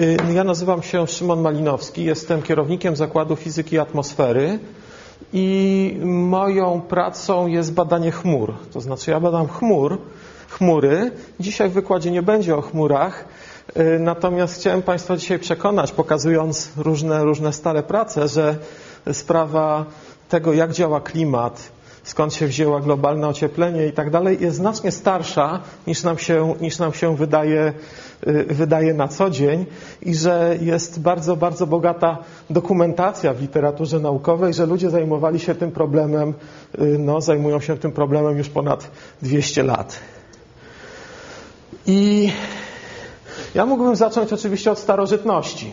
Y, ja nazywam się Szymon Malinowski, jestem kierownikiem Zakładu Fizyki Atmosfery i moją pracą jest badanie chmur. To znaczy ja badam chmur, chmury. Dzisiaj w wykładzie nie będzie o chmurach, y, natomiast chciałem Państwa dzisiaj przekonać, pokazując różne, różne stare prace, że sprawa tego, jak działa klimat, skąd się wzięła globalne ocieplenie i tak dalej, jest znacznie starsza niż nam się, niż nam się wydaje, y, wydaje na co dzień i że jest bardzo, bardzo bogata dokumentacja w literaturze naukowej, że ludzie zajmowali się tym problemem, y, no, zajmują się tym problemem już ponad 200 lat. I ja mógłbym zacząć oczywiście od starożytności,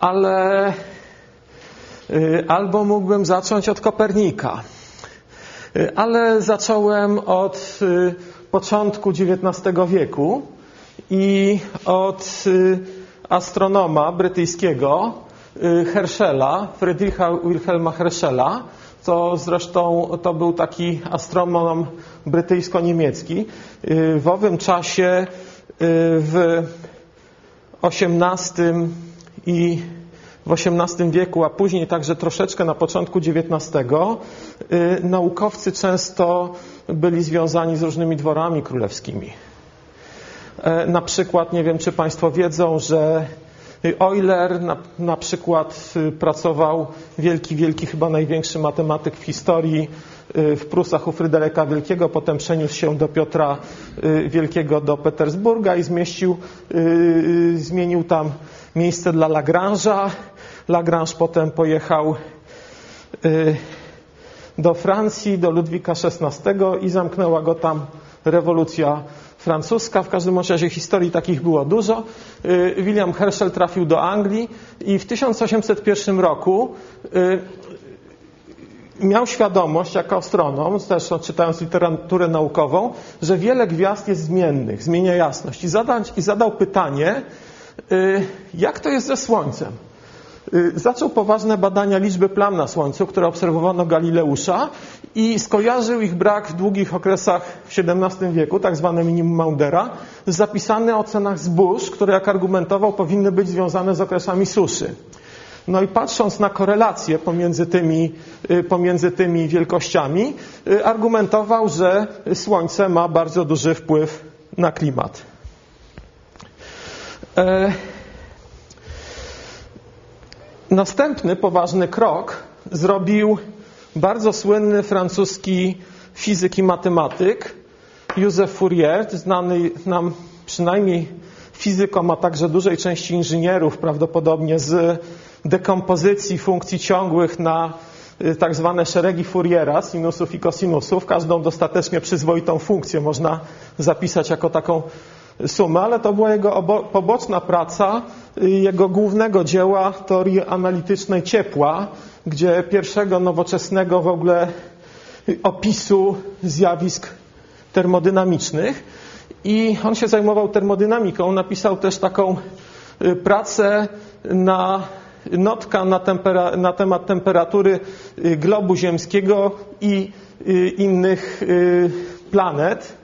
ale y, albo mógłbym zacząć od Kopernika ale zacząłem od y, początku XIX wieku i od y, astronoma brytyjskiego Herschela, Friedricha Wilhelma Herschela. To zresztą to był taki astronom brytyjsko-niemiecki. W owym czasie w XVIII i w XVIII wieku, a później także troszeczkę na początku XIX, y, naukowcy często byli związani z różnymi dworami królewskimi. E, na przykład, nie wiem czy Państwo wiedzą, że Euler na, na, przykład y, pracował wielki, wielki, chyba największy matematyk w historii y, w Prusach u Fryderyka Wielkiego, potem przeniósł się do Piotra Wielkiego do Petersburga i zmieścił, zmienił tam miejsce dla Lagrange'a. Lagrange potem pojechał y, do Francji, do Ludwika XVI i zamknęła go tam rewolucja francuska. W każdym razie historii takich było dużo. Y, William Herschel trafił do Anglii i w 1801 roku y, miał świadomość jako astronom, też czytając literaturę naukową, że wiele gwiazd jest zmiennych, zmienia jasność. I, zadać, i zadał pytanie, jak to jest ze Słońcem? Y, zaczął poważne badania liczby plam na Słońcu, które obserwowano Galileusza i skojarzył ich brak w długich okresach w XVII wieku, tak zwane minimum Maundera, z zapisane ocenach zbóż, które jak argumentował powinny być związane z okresami suszy. No i patrząc na korelację pomiędzy tymi, y, pomiędzy tymi wielkościami, y, argumentował, że Słońce ma bardzo duży wpływ na klimat. E Następny poważny krok zrobił bardzo słynny francuski fizyk i matematyk Józef Fourier, znany nam przynajmniej fizykom, a także dużej części inżynierów, prawdopodobnie z dekompozycji funkcji ciągłych na y, tak zwane szeregi Fouriera, sinusów i kosinusów. Każdą dostatecznie przyzwoitą funkcję można zapisać jako taką sumę, ale to była jego poboczna praca jego głównego dzieła teorii analitycznej ciepła, gdzie pierwszego nowoczesnego w ogóle opisu zjawisk termodynamicznych. I on się zajmował termodynamiką. Napisał też taką y, pracę na notka na, tempera, na temat temperatury y, globu ziemskiego i innych planet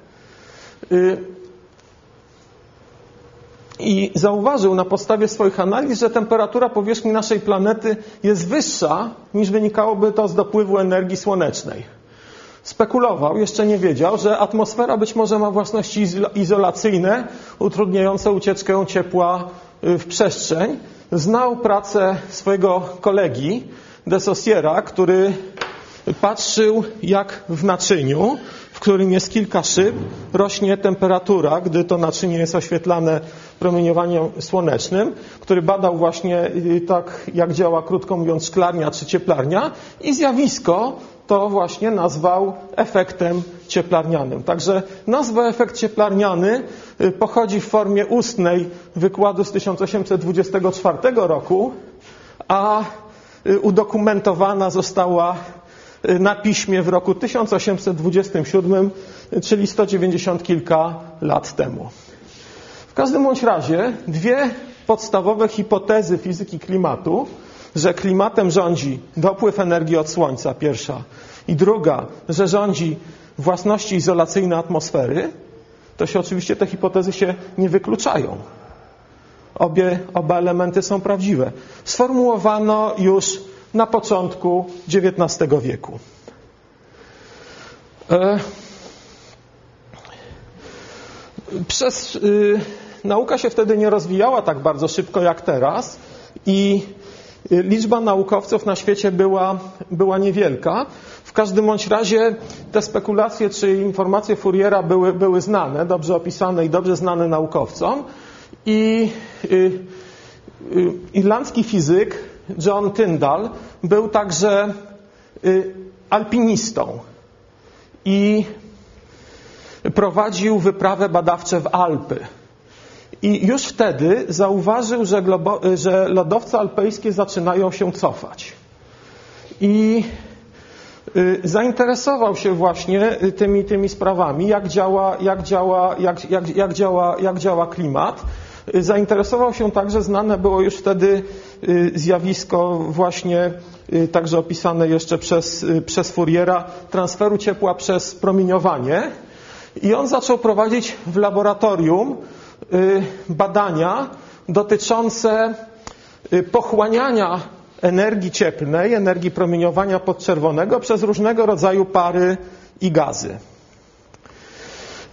i zauważył na podstawie swoich analiz, że temperatura powierzchni naszej planety jest wyższa niż wynikałoby to z dopływu energii słonecznej. Spekulował, jeszcze nie wiedział, że atmosfera być może ma własności izolacyjne, utrudniające ucieczkę ciepła y, w przestrzeń. Znał pracę swojego kolegi de Saussura, który patrzył jak w naczyniu w którym jest kilka szyb, rośnie temperatura, gdy to naczynie jest oświetlane promieniowaniem słonecznym, który badał właśnie y, tak, jak działa, krótko mówiąc, szklarnia czy cieplarnia i zjawisko to właśnie nazwał efektem cieplarnianym. Także nazwa efekt cieplarniany y, pochodzi w formie ustnej wykładu z 1824 roku, a y, udokumentowana została na piśmie w roku 1827, czyli 190 kilka lat temu. Każdym bądź razie dwie podstawowe hipotezy fizyki klimatu, że klimatem rządzi dopływ energii od Słońca, pierwsza, i druga, że rządzi własności izolacyjne atmosfery, to się oczywiście te hipotezy się nie wykluczają. obie, oba elementy są prawdziwe. Sformułowano już na początku XIX wieku. E, przez, y, nauka się wtedy nie rozwijała tak bardzo szybko jak teraz i y, liczba naukowców na świecie była, była niewielka. W każdym bądź razie te spekulacje czy informacje Fouriera były, były znane, dobrze opisane i dobrze znane naukowcom. I y, y, irlandzki fizyk John Tyndall był także y, alpinistą i prowadził wyprawę badawcze w Alpy. I już wtedy zauważył, że, globo, że lodowce alpejskie zaczynają się cofać. I y, zainteresował się właśnie tymi, tymi sprawami, jak działa, jak, działa, jak, jak, jak, działa, jak działa klimat. Y, zainteresował się także, znane było już wtedy y, zjawisko właśnie także opisane jeszcze przez, przez Fouriera, transferu ciepła przez promieniowanie. I on zaczął prowadzić w laboratorium y, badania dotyczące y, pochłaniania energii cieplnej, energii promieniowania podczerwonego przez różnego rodzaju pary i gazy.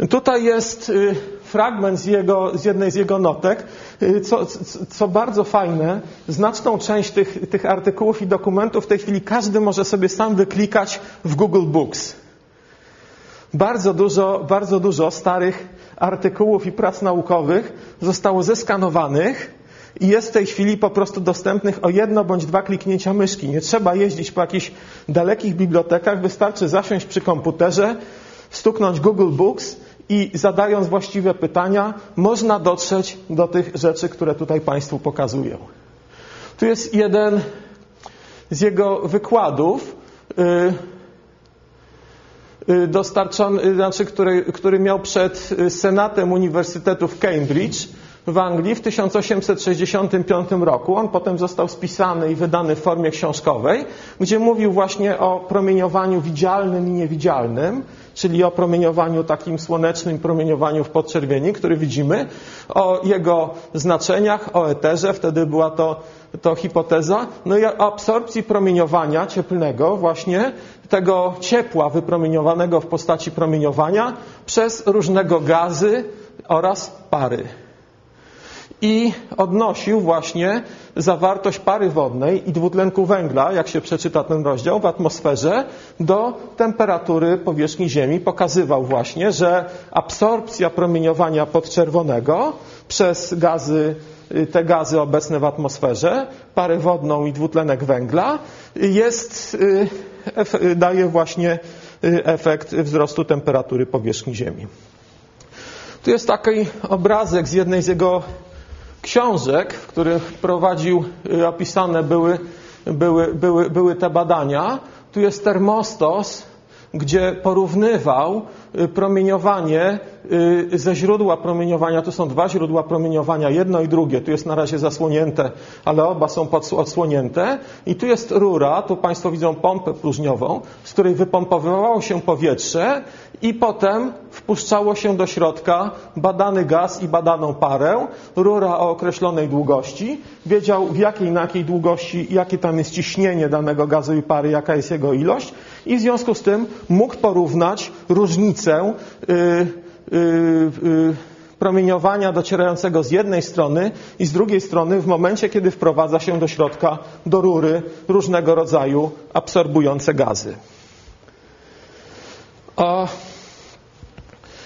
Tutaj jest y, fragment z, jego, z jednej z jego notek, co, co, bardzo fajne. Znaczną część tych, tych artykułów i dokumentów w tej chwili każdy może sobie sam wyklikać w Google Books bardzo dużo, bardzo dużo starych artykułów i prac naukowych zostało zeskanowanych i jest w tej chwili po prostu dostępnych o jedno bądź dwa kliknięcia myszki. Nie trzeba jeździć po jakichś dalekich bibliotekach, wystarczy zasiąść przy komputerze, stuknąć Google Books i zadając właściwe pytania, można dotrzeć do tych rzeczy, które tutaj Państwu pokazuję. Tu jest jeden z jego wykładów. Yy, dostarczony, y, znaczy, który, który miał przed y, Senatem Uniwersytetu w Cambridge w Anglii w 1865 roku. On potem został spisany i wydany w formie książkowej, gdzie mówił właśnie o promieniowaniu widzialnym i niewidzialnym, czyli o promieniowaniu takim słonecznym, promieniowaniu w podczerwieni, który widzimy, o jego znaczeniach, o eterze, wtedy była to, to hipoteza, no i o absorpcji promieniowania cieplnego właśnie tego ciepła wypromieniowanego w postaci promieniowania przez różnego gazy oraz pary. I odnosił właśnie zawartość pary wodnej i dwutlenku węgla, jak się przeczyta ten rozdział, w atmosferze do temperatury powierzchni Ziemi. Pokazywał właśnie, że absorpcja promieniowania podczerwonego przez gazy Y, te gazy obecne w atmosferze, parę wodną i dwutlenek węgla, jest, y, daje właśnie y, efekt wzrostu temperatury powierzchni Ziemi. Tu jest taki obrazek z jednej z jego książek, w których prowadził, opisane były, były, były, były te badania. Tu jest termostos, gdzie porównywał promieniowanie Y, ze źródła promieniowania, tu są dwa źródła promieniowania, jedno i drugie, tu jest na razie zasłonięte, ale oba są odsłonięte. I tu jest rura, tu Państwo widzą pompę próżniową, z której wypompowywało się powietrze i potem wpuszczało się do środka badany gaz i badaną parę, rura o określonej długości, wiedział w jakiej, na jakiej długości, jakie tam jest ciśnienie danego gazu i pary, jaka jest jego ilość i w związku z tym mógł porównać różnicę yy, Y, y, promieniowania docierającego z jednej strony i z drugiej strony w momencie, kiedy wprowadza się do środka, do rury różnego rodzaju absorbujące gazy.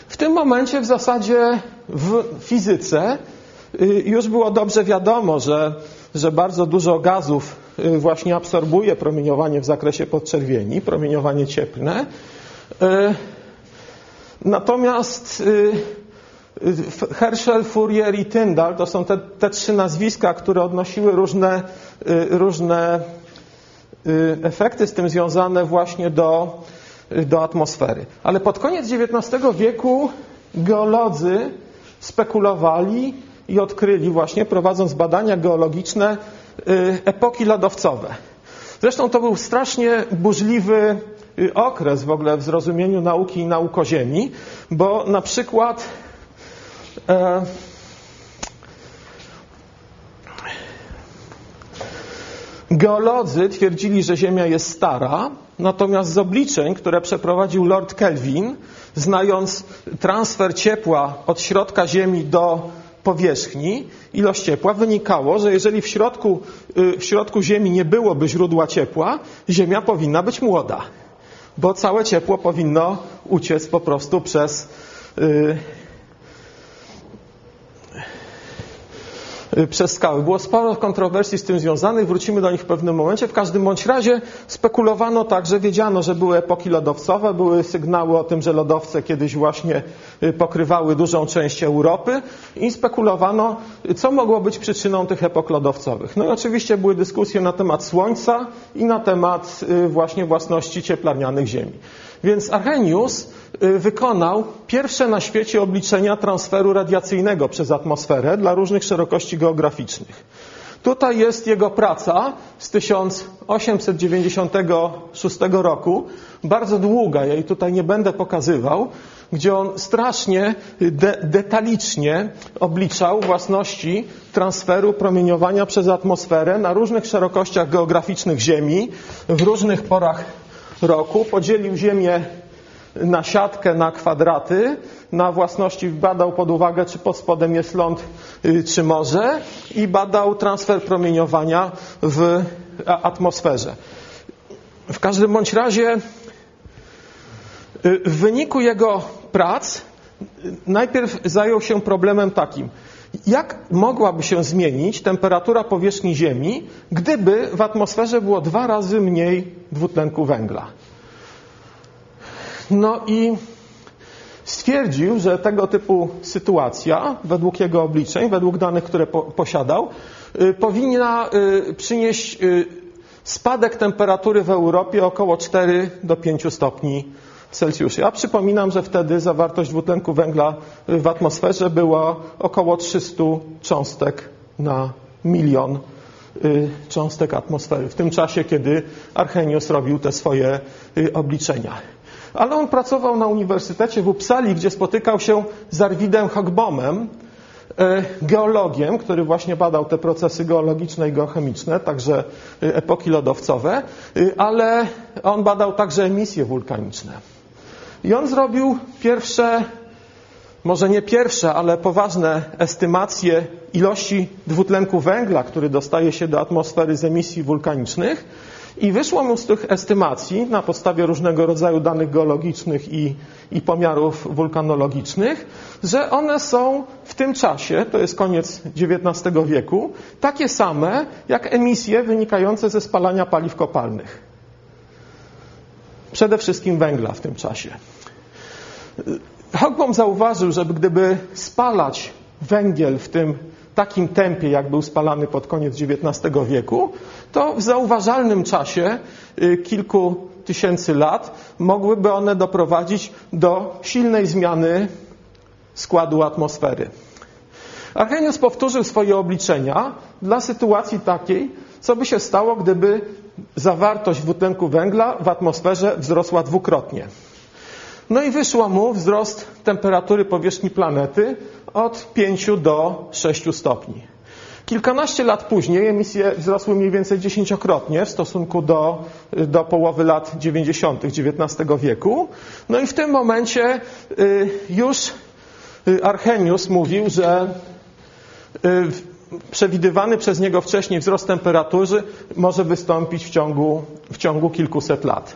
W tym momencie w zasadzie w fizyce y, już było dobrze wiadomo, że, że bardzo dużo gazów właśnie absorbuje promieniowanie w zakresie podczerwieni, promieniowanie cieplne. Natomiast y, y, Herschel, Fourier i Tyndall to są te, te trzy nazwiska, które odnosiły różne, y, różne efekty z tym związane właśnie do, do atmosfery. Ale pod koniec XIX wieku geolodzy spekulowali i odkryli właśnie, prowadząc badania geologiczne, Y, epoki lodowcowe. Zresztą to był strasznie burzliwy y, okres w ogóle w zrozumieniu nauki i nauk o Ziemi, bo na przykład e, geolodzy twierdzili, że Ziemia jest stara, natomiast z obliczeń, które przeprowadził Lord Kelvin, znając transfer ciepła od środka Ziemi do powierzchni, ilość ciepła, wynikało, że jeżeli w środku, y, w środku Ziemi nie byłoby źródła ciepła, Ziemia powinna być młoda, bo całe ciepło powinno uciec po prostu przez yy, Y, przez skały. Było sporo kontrowersji z tym związanych, wrócimy do nich w pewnym momencie. W każdym bądź razie spekulowano tak, że wiedziano, że były epoki lodowcowe, były sygnały o tym, że lodowce kiedyś właśnie y, pokrywały dużą część Europy i spekulowano, co mogło być przyczyną tych epok lodowcowych. No i oczywiście były dyskusje na temat Słońca i na temat y, właśnie własności cieplarnianych Ziemi. Więc Arrhenius y, wykonał pierwsze na świecie obliczenia transferu radiacyjnego przez atmosferę dla różnych szerokości geograficznych. Tutaj jest jego praca z 1896 roku, bardzo długa, ja jej tutaj nie będę pokazywał, gdzie on strasznie de detalicznie obliczał własności transferu promieniowania przez atmosferę na różnych szerokościach geograficznych Ziemi, w różnych porach roku podzielił Ziemię na siatkę, na kwadraty, na własności badał pod uwagę, czy pod spodem jest ląd, y, czy morze i badał transfer promieniowania w atmosferze. W każdym bądź razie y, w wyniku jego prac y, najpierw zajął się problemem takim – jak mogłaby się zmienić temperatura powierzchni Ziemi, gdyby w atmosferze było dwa razy mniej dwutlenku węgla? No i stwierdził, że tego typu sytuacja, według jego obliczeń, według danych, które po, posiadał, y, powinna y, przynieść y, spadek temperatury w Europie około 4 do 5 stopni Celsjusza. Ja przypominam, że wtedy zawartość dwutlenku węgla w atmosferze była około 300 cząstek na milion y, cząstek atmosfery. W tym czasie, kiedy Archenius robił te swoje y, obliczenia. Ale on pracował na Uniwersytecie w Uppsali, gdzie spotykał się z Arwidem Hogbomem, y, geologiem, który właśnie badał te procesy geologiczne i geochemiczne, także epoki lodowcowe, ale on badał także emisje wulkaniczne. I on zrobił pierwsze, może nie pierwsze, ale poważne estymacje ilości dwutlenku węgla, który dostaje się do atmosfery z emisji wulkanicznych. I wyszło mu z tych estymacji na podstawie różnego rodzaju danych geologicznych i, i pomiarów wulkanologicznych, że one są w tym czasie, to jest koniec XIX wieku, takie same jak emisje wynikające ze spalania paliw kopalnych. Przede wszystkim węgla w tym czasie. Hogbom zauważył, że gdyby spalać węgiel w tym takim tempie, jak był spalany pod koniec XIX wieku, to w zauważalnym czasie y, kilku tysięcy lat mogłyby one doprowadzić do silnej zmiany składu atmosfery. Arrhenius powtórzył swoje obliczenia dla sytuacji takiej, co by się stało, gdyby zawartość dwutlenku węgla w atmosferze wzrosła dwukrotnie. No i wyszło mu wzrost temperatury powierzchni planety od 5 do 6 stopni. Kilkanaście lat później emisje wzrosły mniej więcej dziesięciokrotnie w stosunku do, do połowy lat 90. XIX wieku. No i w tym momencie y, już y, Archenius mówił, że y, przewidywany przez niego wcześniej wzrost temperatury może wystąpić w ciągu, w ciągu kilkuset lat.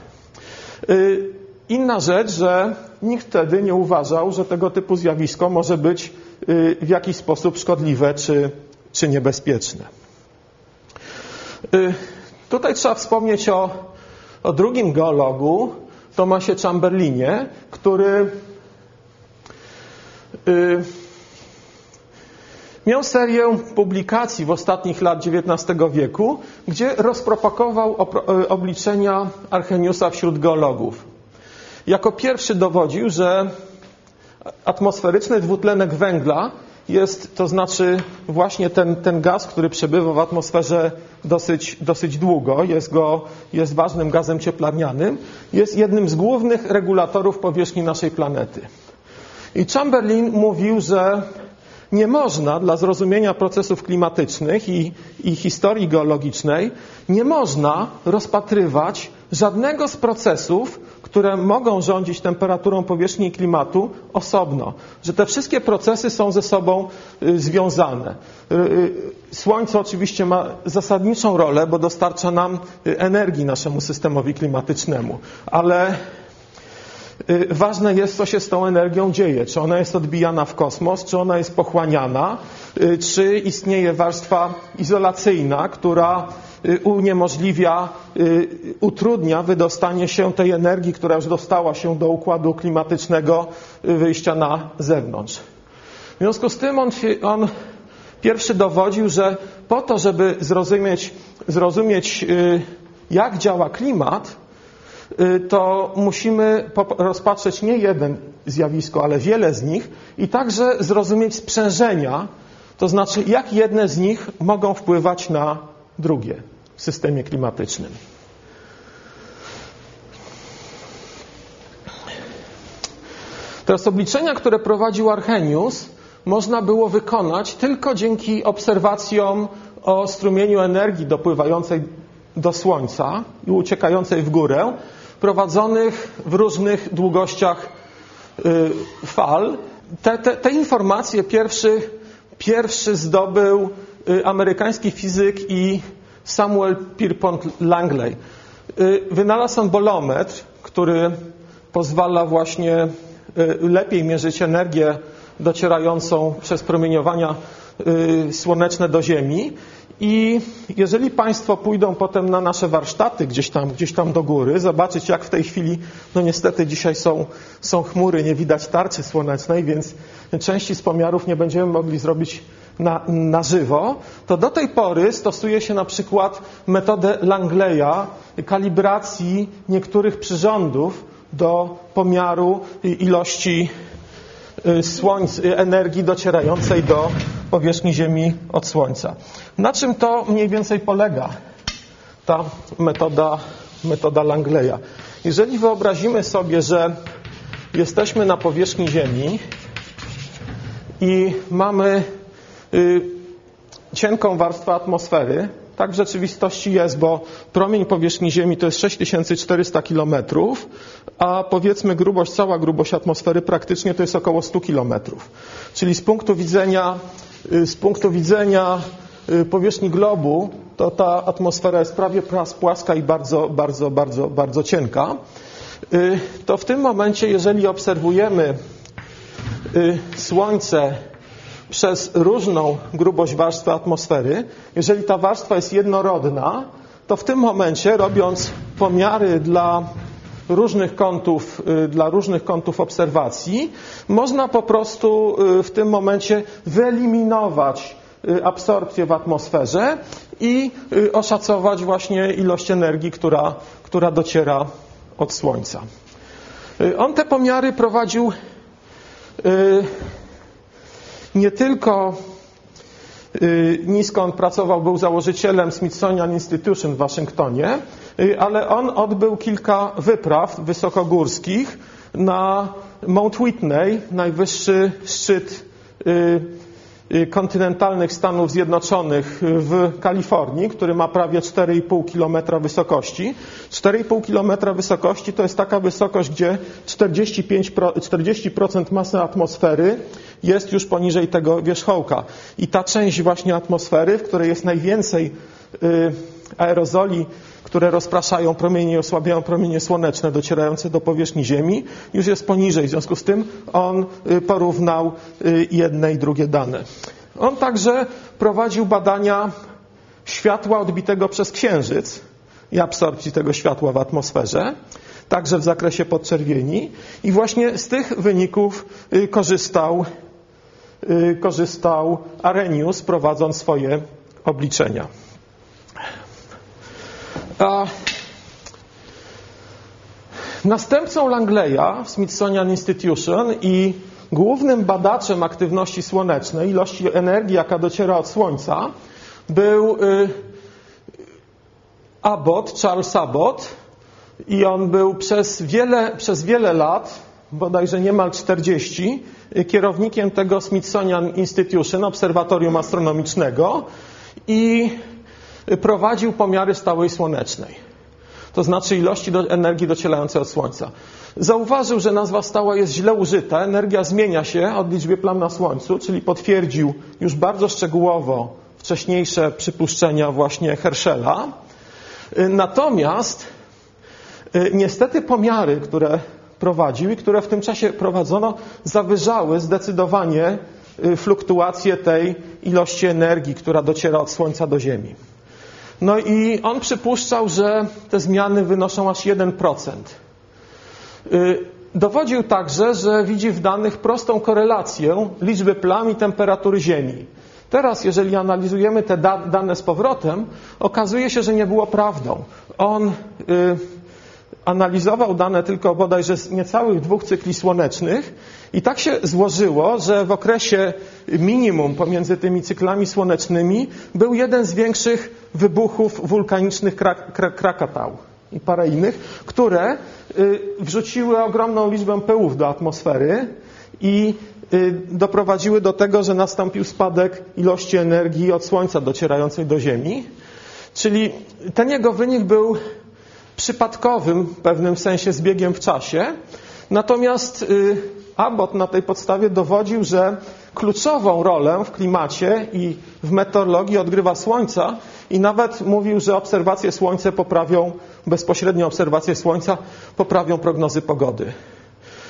Inna rzecz, że nikt wtedy nie uważał, że tego typu zjawisko może być y, w jakiś sposób szkodliwe czy, czy niebezpieczne. Y, tutaj trzeba wspomnieć o, o drugim geologu, Tomasie Chamberlinie, który y, miał serię publikacji w ostatnich lat XIX wieku, gdzie rozpropagował obliczenia Archeniusa wśród geologów jako pierwszy dowodził, że atmosferyczny dwutlenek węgla jest, to znaczy właśnie ten, ten gaz, który przebywa w atmosferze dosyć, dosyć długo, jest, go, jest ważnym gazem cieplarnianym, jest jednym z głównych regulatorów powierzchni naszej planety. I Chamberlain mówił, że nie można dla zrozumienia procesów klimatycznych i, i historii geologicznej, nie można rozpatrywać żadnego z procesów, które mogą rządzić temperaturą powierzchni klimatu osobno. Że te wszystkie procesy są ze sobą y, związane. Y, y, Słońce oczywiście ma zasadniczą rolę, bo dostarcza nam energii naszemu systemowi klimatycznemu, ale ważne jest, co się z tą energią dzieje. Czy ona jest odbijana w kosmos, czy ona jest pochłaniana, czy istnieje warstwa izolacyjna, która Y, uniemożliwia, y, utrudnia wydostanie się tej energii, która już dostała się do układu klimatycznego y, wyjścia na zewnątrz. W związku z tym on, on pierwszy dowodził, że po to, żeby zrozumieć, zrozumieć jak działa klimat, to musimy rozpatrzeć nie jeden zjawisko, ale wiele z nich i także zrozumieć sprzężenia, to znaczy jak jedne z nich mogą wpływać na drugie w systemie klimatycznym. Teraz obliczenia, które prowadził Archenius, można było wykonać tylko dzięki obserwacjom o strumieniu energii dopływającej do Słońca i uciekającej w górę, prowadzonych w różnych długościach y, fal. Te, te, te informacje pierwszy, pierwszy zdobył y, amerykański fizyk i Samuel Pierpont Langley. Y, wynalazł on bolometr, który pozwala właśnie lepiej mierzyć energię docierającą przez promieniowania słoneczne do Ziemi. I jeżeli Państwo pójdą potem na nasze warsztaty gdzieś tam, gdzieś tam do góry, zobaczyć jak w tej chwili, no niestety dzisiaj są, są chmury, nie widać tarczy słonecznej, więc części z pomiarów nie będziemy mogli zrobić na, na żywo, to do tej pory stosuje się na przykład metodę Langleya kalibracji niektórych przyrządów do pomiaru ilości y, słońc, y, energii docierającej do powierzchni Ziemi od Słońca. Na czym to mniej więcej polega ta metoda, metoda Langleya? Jeżeli wyobrazimy sobie, że jesteśmy na powierzchni Ziemi i mamy Y, cienką warstwę atmosfery. Tak w rzeczywistości jest, bo promień powierzchni Ziemi to jest 6400 km, a powiedzmy grubość, cała grubość atmosfery praktycznie to jest około 100 km. Czyli z punktu widzenia, z punktu widzenia y, powierzchni globu, to ta atmosfera jest prawie płaska i bardzo, bardzo, bardzo, bardzo cienka. To w tym momencie, jeżeli obserwujemy Słońce przez różną grubość warstwy atmosfery, jeżeli ta warstwa jest jednorodna, to w tym momencie, robiąc pomiary dla różnych kątów, y, dla różnych kątów obserwacji, można po prostu y, w tym momencie wyeliminować y, absorpcję w atmosferze i oszacować właśnie ilość energii, która, która dociera od Słońca. On te pomiary prowadził nie tylko nisko on pracował, był założycielem Smithsonian Institution w Waszyngtonie, y, ale on odbył kilka wypraw wysokogórskich na Mount Whitney, najwyższy szczyt y, kontynentalnych Stanów Zjednoczonych w Kalifornii, który ma prawie 4,5 km wysokości. 4,5 km wysokości to jest taka wysokość, gdzie 45, 40% masy atmosfery jest już poniżej tego wierzchołka. I ta część właśnie atmosfery, w której jest najwięcej y, aerozoli, które rozpraszają promienie osłabiają promienie słoneczne docierające do powierzchni Ziemi, już jest poniżej. W związku z tym on y, porównał y, jedne i drugie dane. On także prowadził badania światła odbitego przez Księżyc i absorpcji tego światła w atmosferze, także w zakresie podczerwieni i właśnie z tych wyników korzystał Y, korzystał Arrhenius, prowadząc swoje obliczenia. A następcą Langleya w Smithsonian Institution i głównym badaczem aktywności słonecznej, ilości energii, jaka dociera od Słońca, był y, Abbott, Charles Abbott i on był przez wiele, przez wiele lat bodajże niemal 40, kierownikiem tego Smithsonian Institution, obserwatorium astronomicznego. I prowadził pomiary stałej słonecznej. To znaczy ilości do, energii docielającej od Słońca. Zauważył, że nazwa stała jest źle użyta. Energia zmienia się od liczby plam na Słońcu, czyli potwierdził już bardzo szczegółowo wcześniejsze przypuszczenia właśnie Herschela. Natomiast y, niestety pomiary, które prowadził i które w tym czasie prowadzono, zawyżały zdecydowanie y, fluktuację tej ilości energii, która dociera od Słońca do Ziemi. No i on przypuszczał, że te zmiany wynoszą aż 1%. Y, dowodził także, że widzi w danych prostą korelację liczby plam i temperatury Ziemi. Teraz, jeżeli analizujemy te da dane z powrotem, okazuje się, że nie było prawdą. On y, analizował dane tylko bodajże z niecałych dwóch cykli słonecznych i tak się złożyło, że w okresie minimum pomiędzy tymi cyklami słonecznymi był jeden z większych wybuchów wulkanicznych Krak Krakatał i parę innych, które y, wrzuciły ogromną liczbę pyłów do atmosfery i y, doprowadziły do tego, że nastąpił spadek ilości energii od Słońca docierającej do Ziemi. Czyli ten jego wynik był przypadkowym w pewnym sensie zbiegiem w czasie. Natomiast y, Abbott na tej podstawie dowodził, że kluczową rolę w klimacie i w meteorologii odgrywa Słońca i nawet mówił, że obserwacje Słońca poprawią, bezpośrednio obserwacje Słońca poprawią prognozy pogody.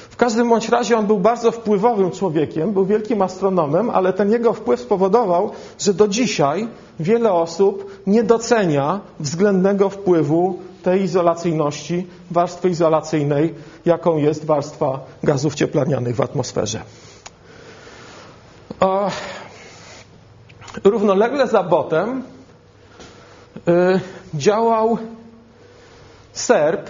W każdym bądź razie on był bardzo wpływowym człowiekiem, był wielkim astronomem, ale ten jego wpływ spowodował, że do dzisiaj wiele osób nie docenia względnego wpływu tej izolacyjności, warstwy izolacyjnej, jaką jest warstwa gazów cieplarnianych w atmosferze. O, równolegle za botem y, działał Serb,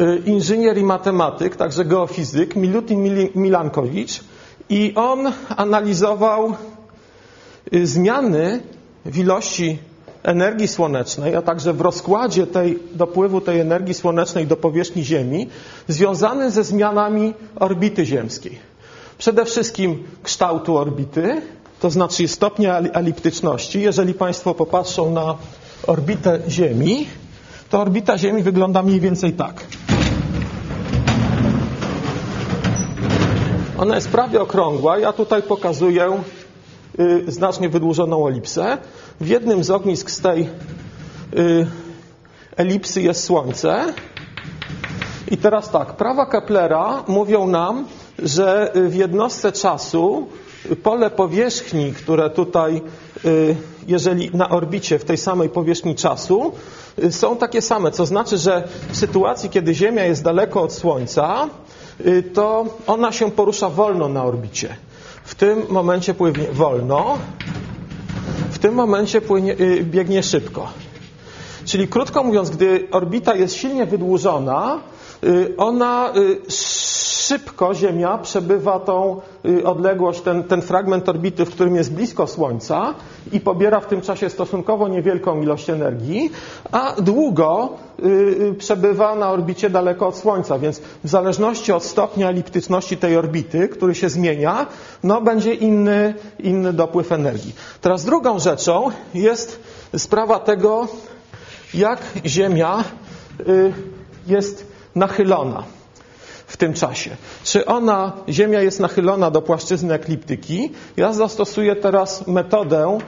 y, inżynier i matematyk, także geofizyk, Milutin Milankowicz i on analizował y, zmiany w ilości energii słonecznej, a także w rozkładzie tej, dopływu tej energii słonecznej do powierzchni Ziemi, związany ze zmianami orbity ziemskiej. Przede wszystkim kształtu orbity, to znaczy stopnia eliptyczności. Jeżeli Państwo popatrzą na orbitę Ziemi, to orbita Ziemi wygląda mniej więcej tak. Ona jest prawie okrągła. Ja tutaj pokazuję znacznie wydłużoną elipsę. W jednym z ognisk z tej y, elipsy jest Słońce. I teraz tak, prawa Keplera mówią nam, że w jednostce czasu pole powierzchni, które tutaj, y, jeżeli na orbicie w tej samej powierzchni czasu, y, są takie same. Co znaczy, że w sytuacji, kiedy Ziemia jest daleko od Słońca, to ona się porusza wolno na orbicie. W tym momencie płynie wolno, w tym momencie płynie, y, biegnie szybko. Czyli krótko mówiąc, gdy orbita jest silnie wydłużona, y, ona y, szybko Ziemia przebywa tą odległość, ten, ten fragment orbity, w którym jest blisko Słońca i pobiera w tym czasie stosunkowo niewielką ilość energii, a długo przebywa na orbicie daleko od Słońca, więc w zależności od stopnia eliptyczności tej orbity, który się zmienia, no będzie inny, inny dopływ energii. Teraz drugą rzeczą jest sprawa tego, jak Ziemia jest nachylona w tym czasie. Czy ona, Ziemia jest nachylona do płaszczyzny ekliptyki? Ja zastosuję teraz metodę,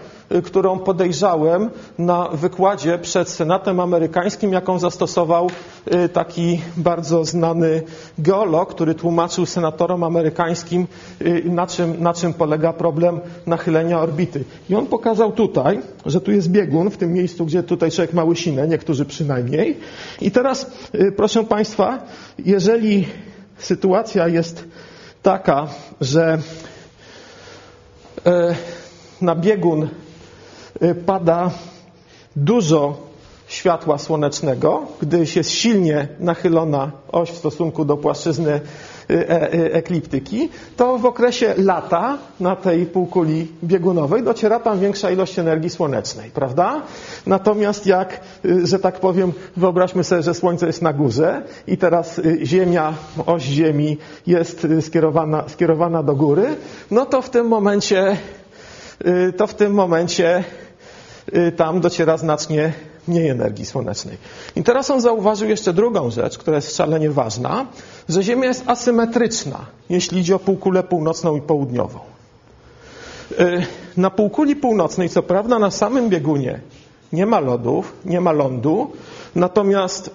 którą podejrzałem na wykładzie przed Senatem Amerykańskim, jaką zastosował y, taki bardzo znany geolog, który tłumaczył senatorom amerykańskim, y, na czym, na czym polega problem nachylenia orbity. I on pokazał tutaj, że tu jest biegun, w tym miejscu, gdzie tutaj człowiek ma łysinę, niektórzy przynajmniej. I teraz, proszę Państwa, jeżeli sytuacja jest taka, że e, na biegun pada dużo światła słonecznego, gdyż jest silnie nachylona oś w stosunku do płaszczyzny e, ekliptyki, to w okresie lata na tej półkuli biegunowej dociera tam większa ilość energii słonecznej, prawda? Natomiast jak y, że tak powiem, wyobraźmy sobie, że Słońce jest na górze i teraz y, Ziemia, oś Ziemi jest y, skierowana, skierowana do góry, no to w tym momencie, to w tym momencie tam dociera znacznie mniej energii słonecznej. I teraz on zauważył jeszcze drugą rzecz, która jest szalenie ważna, że Ziemia jest asymetryczna, jeśli idzie o półkulę północną i południową. Y, na półkuli północnej, co prawda, na samym biegunie nie ma lodów, nie ma lądu, natomiast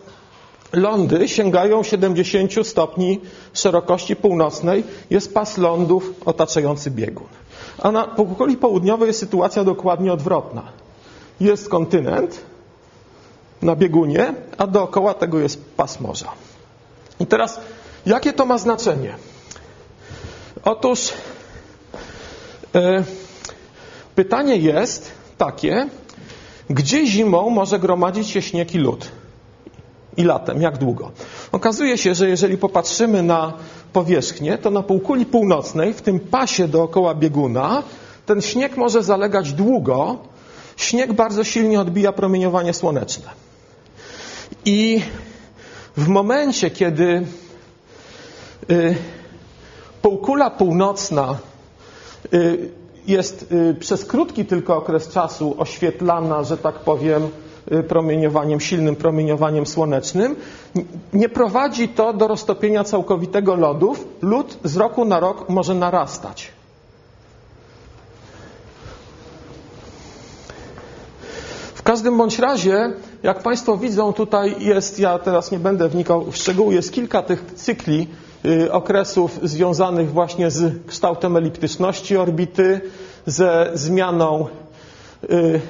lądy sięgają 70 stopni szerokości północnej, jest pas lądów otaczający biegun. A na półkuli południowej jest sytuacja dokładnie odwrotna. Jest kontynent na biegunie, a dookoła tego jest pas morza. I teraz, jakie to ma znaczenie? Otóż E, pytanie jest takie, gdzie zimą może gromadzić się śnieg i lód? I latem, jak długo? Okazuje się, że jeżeli popatrzymy na powierzchnię, to na półkuli północnej, w tym pasie dookoła bieguna, ten śnieg może zalegać długo. Śnieg bardzo silnie odbija promieniowanie słoneczne. I w momencie, kiedy y, półkula północna Y, jest y, przez krótki tylko okres czasu oświetlana, że tak powiem, promieniowaniem, silnym promieniowaniem słonecznym, nie prowadzi to do roztopienia całkowitego lodów. Lód z roku na rok może narastać. W każdym bądź razie, jak Państwo widzą, tutaj jest, ja teraz nie będę wnikał w szczegóły, jest kilka tych cykli Y, okresów związanych właśnie z kształtem eliptyczności orbity, ze zmianą, y,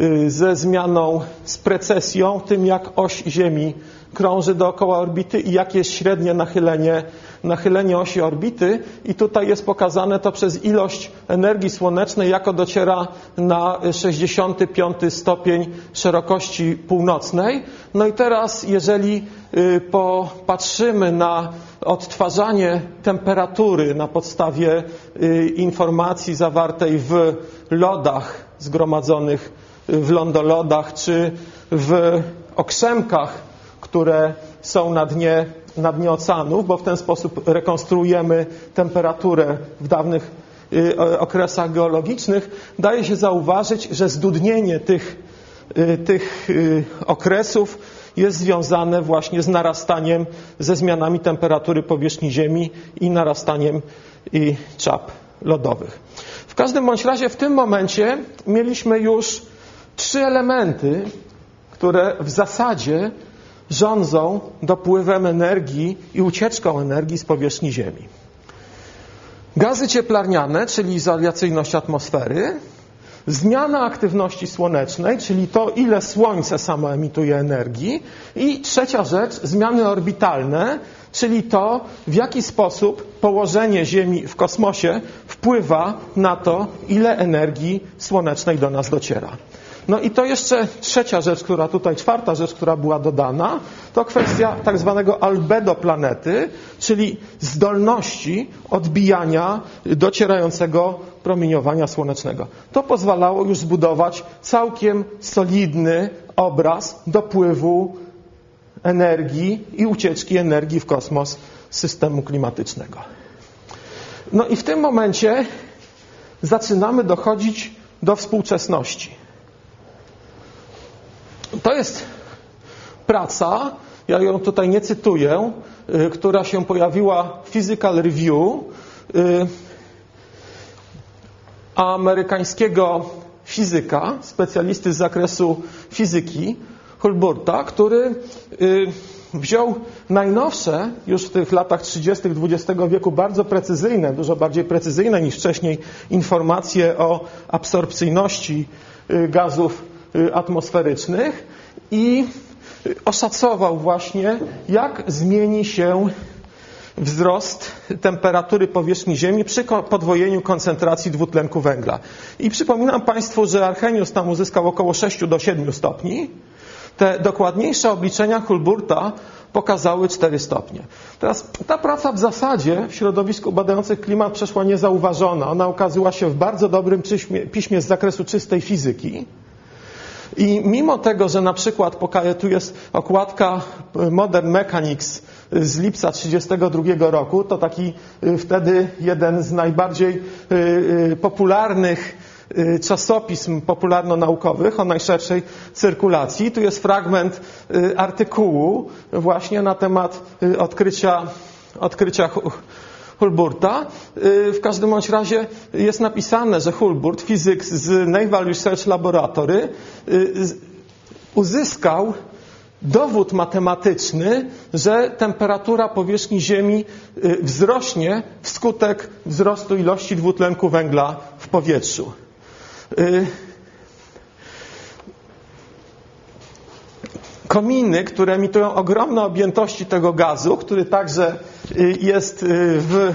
y, ze zmianą z precesją, tym jak oś Ziemi krąży dookoła orbity i jakie jest średnie nachylenie, nachylenie osi orbity. I tutaj jest pokazane to przez ilość energii słonecznej, jako dociera na 65 stopień szerokości północnej. No i teraz, jeżeli y, popatrzymy na odtwarzanie temperatury na podstawie y, informacji zawartej w lodach zgromadzonych w lądolodach czy w okrzemkach które są na dnie, na dnie oceanów, bo w ten sposób rekonstruujemy temperaturę w dawnych y, okresach geologicznych, daje się zauważyć, że zdudnienie tych, y, tych y, okresów jest związane właśnie z narastaniem, ze zmianami temperatury powierzchni Ziemi i narastaniem i czap lodowych. W każdym bądź razie w tym momencie mieliśmy już trzy elementy, które w zasadzie rządzą dopływem energii i ucieczką energii z powierzchni Ziemi. Gazy cieplarniane, czyli izolacyjność atmosfery, zmiana aktywności słonecznej, czyli to, ile Słońce samo emituje energii, i trzecia rzecz, zmiany orbitalne, czyli to, w jaki sposób położenie Ziemi w kosmosie wpływa na to, ile energii słonecznej do nas dociera. No i to jeszcze trzecia rzecz, która tutaj, czwarta rzecz, która była dodana, to kwestia tak zwanego albedo planety, czyli zdolności odbijania docierającego promieniowania słonecznego. To pozwalało już zbudować całkiem solidny obraz dopływu energii i ucieczki energii w kosmos systemu klimatycznego. No i w tym momencie zaczynamy dochodzić do współczesności. To jest praca, ja ją tutaj nie cytuję, y, która się pojawiła w Physical Review y, amerykańskiego fizyka, specjalisty z zakresu fizyki, Hulburta, który y, wziął najnowsze, już w tych latach 30. XX wieku, bardzo precyzyjne, dużo bardziej precyzyjne niż wcześniej, informacje o absorpcyjności gazów atmosferycznych i oszacował właśnie, jak zmieni się wzrost temperatury powierzchni Ziemi przy podwojeniu koncentracji dwutlenku węgla. I przypominam Państwu, że Archenius tam uzyskał około 6 do 7 stopni. Te dokładniejsze obliczenia Hulburta pokazały 4 stopnie. Teraz ta praca w zasadzie w środowisku badających klimat przeszła niezauważona. Ona ukazała się w bardzo dobrym piśmie z zakresu czystej fizyki. I mimo tego, że na przykład tu jest okładka Modern Mechanics z lipca 1932 roku, to taki wtedy jeden z najbardziej popularnych czasopism popularno-naukowych o najszerszej cyrkulacji. Tu jest fragment artykułu właśnie na temat odkrycia, odkrycia Hulburta. W każdym bądź razie jest napisane, że Hulburt, fizyk z Naval Research Laboratory, uzyskał dowód matematyczny, że temperatura powierzchni Ziemi wzrośnie wskutek wzrostu ilości dwutlenku węgla w powietrzu. Kominy, które emitują ogromne objętości tego gazu, który także jest w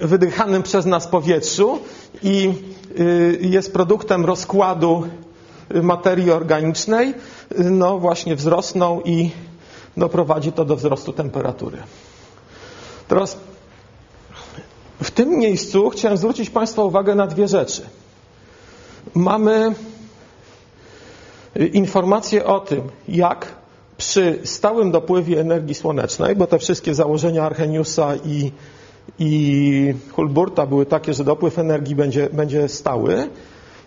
wydychanym przez nas powietrzu i jest produktem rozkładu materii organicznej, no właśnie wzrosną i doprowadzi to do wzrostu temperatury. Teraz w tym miejscu chciałem zwrócić Państwa uwagę na dwie rzeczy. Mamy informacje o tym, jak przy stałym dopływie energii słonecznej, bo te wszystkie założenia Arrheniusa i, i Hulburta były takie, że dopływ energii będzie, będzie stały,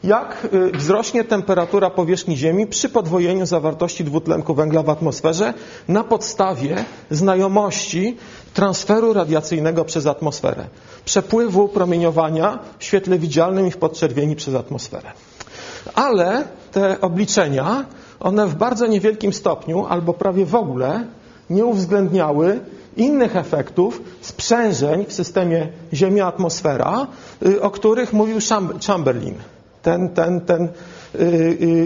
jak wzrośnie temperatura powierzchni Ziemi przy podwojeniu zawartości dwutlenku węgla w atmosferze na podstawie znajomości transferu radiacyjnego przez atmosferę, przepływu promieniowania w świetle widzialnym i w podczerwieni przez atmosferę. Ale te obliczenia, one w bardzo niewielkim stopniu albo prawie w ogóle nie uwzględniały innych efektów sprzężeń w systemie Ziemia-atmosfera, o których mówił Chamberlain, ten, ten, ten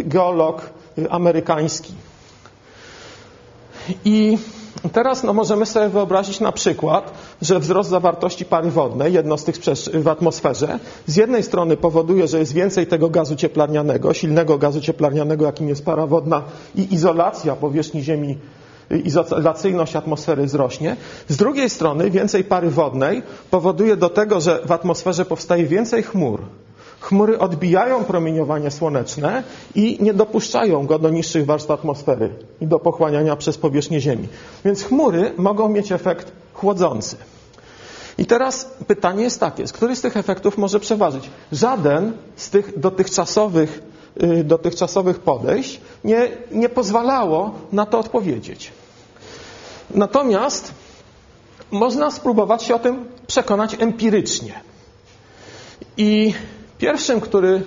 geolog amerykański. I teraz no, możemy sobie wyobrazić na przykład, że wzrost zawartości pary wodnej, jedno z tych w atmosferze, z jednej strony powoduje, że jest więcej tego gazu cieplarnianego, silnego gazu cieplarnianego, jakim jest para wodna i izolacja powierzchni Ziemi, izolacyjność atmosfery wzrośnie. Z drugiej strony więcej pary wodnej powoduje do tego, że w atmosferze powstaje więcej chmur, Chmury odbijają promieniowanie słoneczne i nie dopuszczają go do niższych warstw atmosfery i do pochłaniania przez powierzchnię Ziemi. Więc chmury mogą mieć efekt chłodzący. I teraz pytanie jest takie, który z tych efektów może przeważyć? Żaden z tych dotychczasowych, dotychczasowych podejść nie, nie pozwalało na to odpowiedzieć. Natomiast można spróbować się o tym przekonać empirycznie. I Pierwszym, który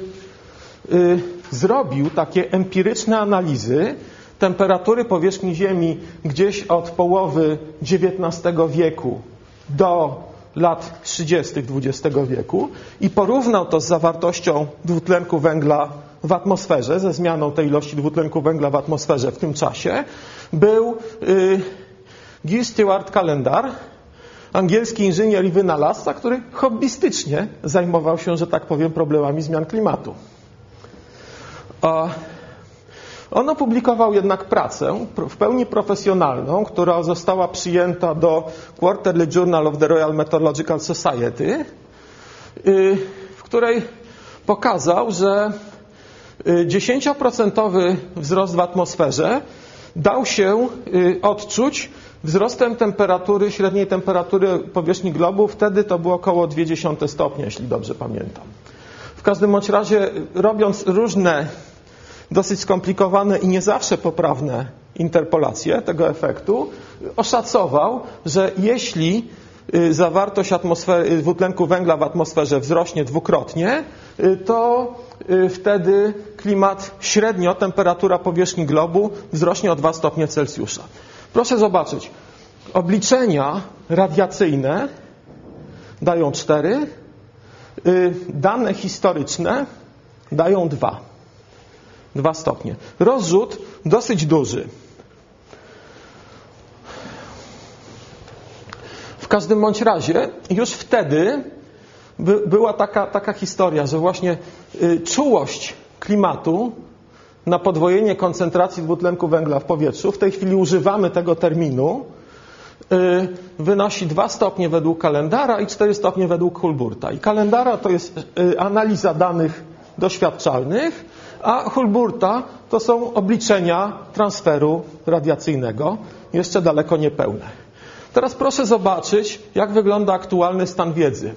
y, zrobił takie empiryczne analizy temperatury powierzchni Ziemi gdzieś od połowy XIX wieku do lat 30. XX wieku i porównał to z zawartością dwutlenku węgla w atmosferze, ze zmianą tej ilości dwutlenku węgla w atmosferze w tym czasie, był y, Guy Stewart Kalendar, angielski inżynier i wynalazca, który hobbystycznie zajmował się, że tak powiem, problemami zmian klimatu. On opublikował jednak pracę w pełni profesjonalną, która została przyjęta do Quarterly Journal of the Royal Meteorological Society, y, w której pokazał, że 10% y, wzrost w atmosferze dał się y, odczuć wzrostem temperatury, średniej temperatury powierzchni globu, wtedy to było około 0,2 stopnia, jeśli dobrze pamiętam. W każdym bądź razie, robiąc różne, dosyć skomplikowane i nie zawsze poprawne interpolacje tego efektu, oszacował, że jeśli y, zawartość y, dwutlenku węgla w atmosferze wzrośnie dwukrotnie, y, to wtedy klimat średnio, temperatura powierzchni globu wzrośnie o 2 stopnie Celsjusza. Proszę zobaczyć. Obliczenia radiacyjne dają 4, y, dane historyczne dają 2. 2 stopnie. Rozrzut dosyć duży. W każdym bądź razie już wtedy by, była taka, taka historia, że właśnie y, czułość klimatu na podwojenie koncentracji dwutlenku węgla w powietrzu, w tej chwili używamy tego terminu, y, wynosi 2 stopnie według kalendara i 4 stopnie według Hulburta. I kalendara to jest y, analiza danych doświadczalnych, A Hulburta to są obliczenia transferu radiacyjnego, jeszcze daleko niepełne. Teraz proszę zobaczyć, jak wygląda aktualny stan wiedzy.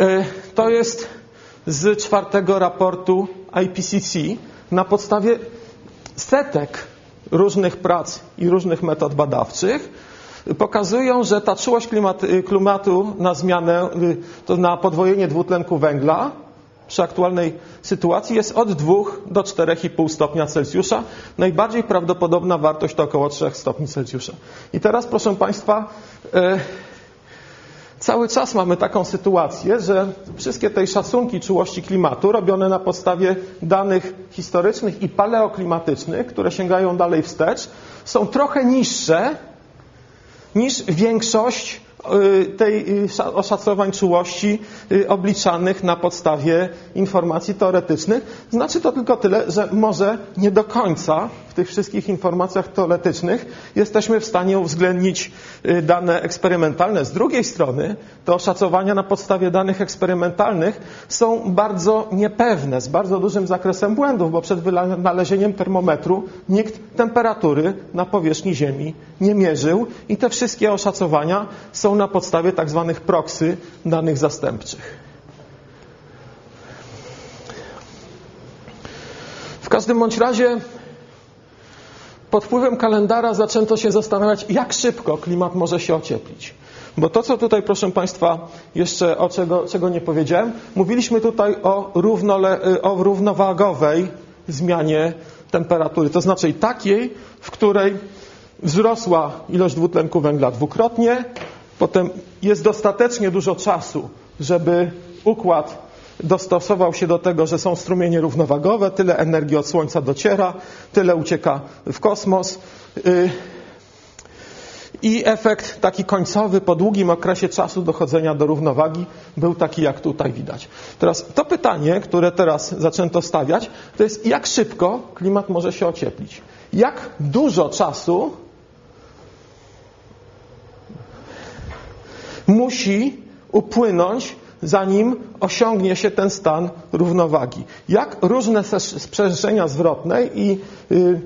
E, to jest z czwartego raportu IPCC na podstawie setek różnych prac i różnych metod badawczych pokazują, że ta czułość klimatu na zmianę, to na podwojenie dwutlenku węgla przy aktualnej sytuacji jest od 2 do 4,5 stopnia Celsjusza. Najbardziej prawdopodobna wartość to około 3 stopni Celsjusza. I teraz, proszę Państwa, e, cały czas mamy taką sytuację, że wszystkie te szacunki czułości klimatu robione na podstawie danych historycznych i paleoklimatycznych, które sięgają dalej wstecz, są trochę niższe niż większość y, tej y, oszacowań czułości y, obliczanych na podstawie informacji teoretycznych. Znaczy to tylko tyle, że może nie do końca tych wszystkich informacjach teoretycznych jesteśmy w stanie uwzględnić dane eksperymentalne. Z drugiej strony te oszacowania na podstawie danych eksperymentalnych są bardzo niepewne, z bardzo dużym zakresem błędów, bo przed wynalezieniem termometru nikt temperatury na powierzchni Ziemi nie mierzył i te wszystkie oszacowania są na podstawie tak zwanych proksy danych zastępczych. W każdym bądź razie pod wpływem kalendara zaczęto się zastanawiać, jak szybko klimat może się ocieplić. Bo to, co tutaj, proszę Państwa, jeszcze o czego, czego nie powiedziałem, mówiliśmy tutaj o, równole, o równowagowej zmianie temperatury, to znaczy takiej, w której wzrosła ilość dwutlenku węgla dwukrotnie, potem jest dostatecznie dużo czasu, żeby układ dostosował się do tego, że są strumienie równowagowe, tyle energii od Słońca dociera, tyle ucieka w kosmos. Y, I efekt taki końcowy po długim okresie czasu dochodzenia do równowagi był taki, jak tutaj widać. Teraz to pytanie, które teraz zaczęto stawiać, to jest jak szybko klimat może się ocieplić. Jak dużo czasu musi upłynąć, zanim osiągnie się ten stan równowagi. Jak różne sprzężenia zwrotne i y,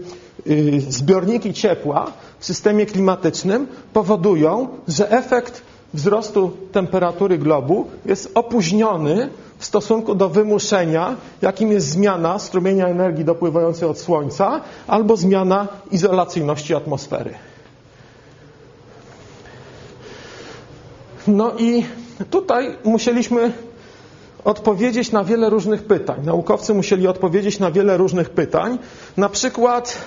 y, zbiorniki ciepła w systemie klimatycznym powodują, że efekt wzrostu temperatury globu jest opóźniony w stosunku do wymuszenia, jakim jest zmiana strumienia energii dopływającej od Słońca albo zmiana izolacyjności atmosfery. No i tutaj musieliśmy odpowiedzieć na wiele różnych pytań. Naukowcy musieli odpowiedzieć na wiele różnych pytań. Na przykład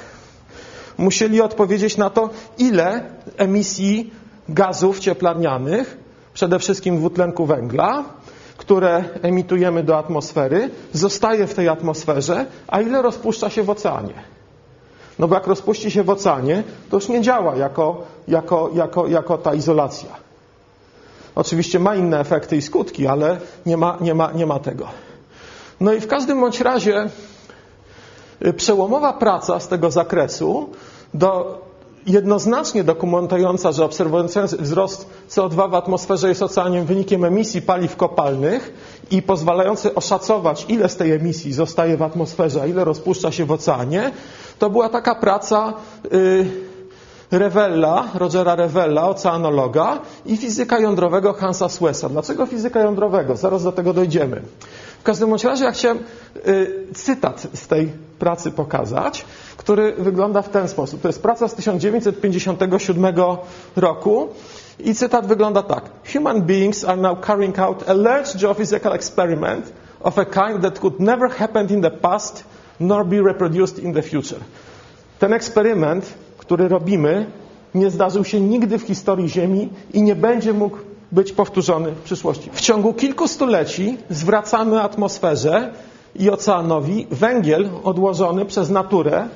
musieli odpowiedzieć na to, ile emisji gazów cieplarnianych, przede wszystkim dwutlenku węgla, które emitujemy do atmosfery, zostaje w tej atmosferze, a ile rozpuszcza się w oceanie. No bo jak rozpuści się w oceanie, to już nie działa jako, jako, jako, jako ta izolacja. Oczywiście ma inne efekty i skutki, ale nie ma, nie ma, nie ma tego. No i w każdym bądź razie y, przełomowa praca z tego zakresu do, jednoznacznie dokumentująca, że obserwujący wzrost CO2 w atmosferze jest oceaniem wynikiem emisji paliw kopalnych i pozwalający oszacować, ile z tej emisji zostaje w atmosferze, a ile rozpuszcza się w oceanie, to była taka praca yy, Revella, Rogera Revella, oceanologa i fizyka jądrowego Hansa Swessa. Dlaczego fizyka jądrowego? Zaraz do tego dojdziemy. W każdym razie ja chciałem y, cytat z tej pracy pokazać, który wygląda w ten sposób. To jest praca z 1957 roku i cytat wygląda tak. Human beings are now carrying out a large geophysical experiment of a kind that could never happen in the past nor be reproduced in the future. Ten eksperyment który robimy, nie zdarzył się nigdy w historii Ziemi i nie będzie mógł być powtórzony w przyszłości. W ciągu kilku stuleci zwracamy atmosferze i oceanowi węgiel odłożony przez naturę.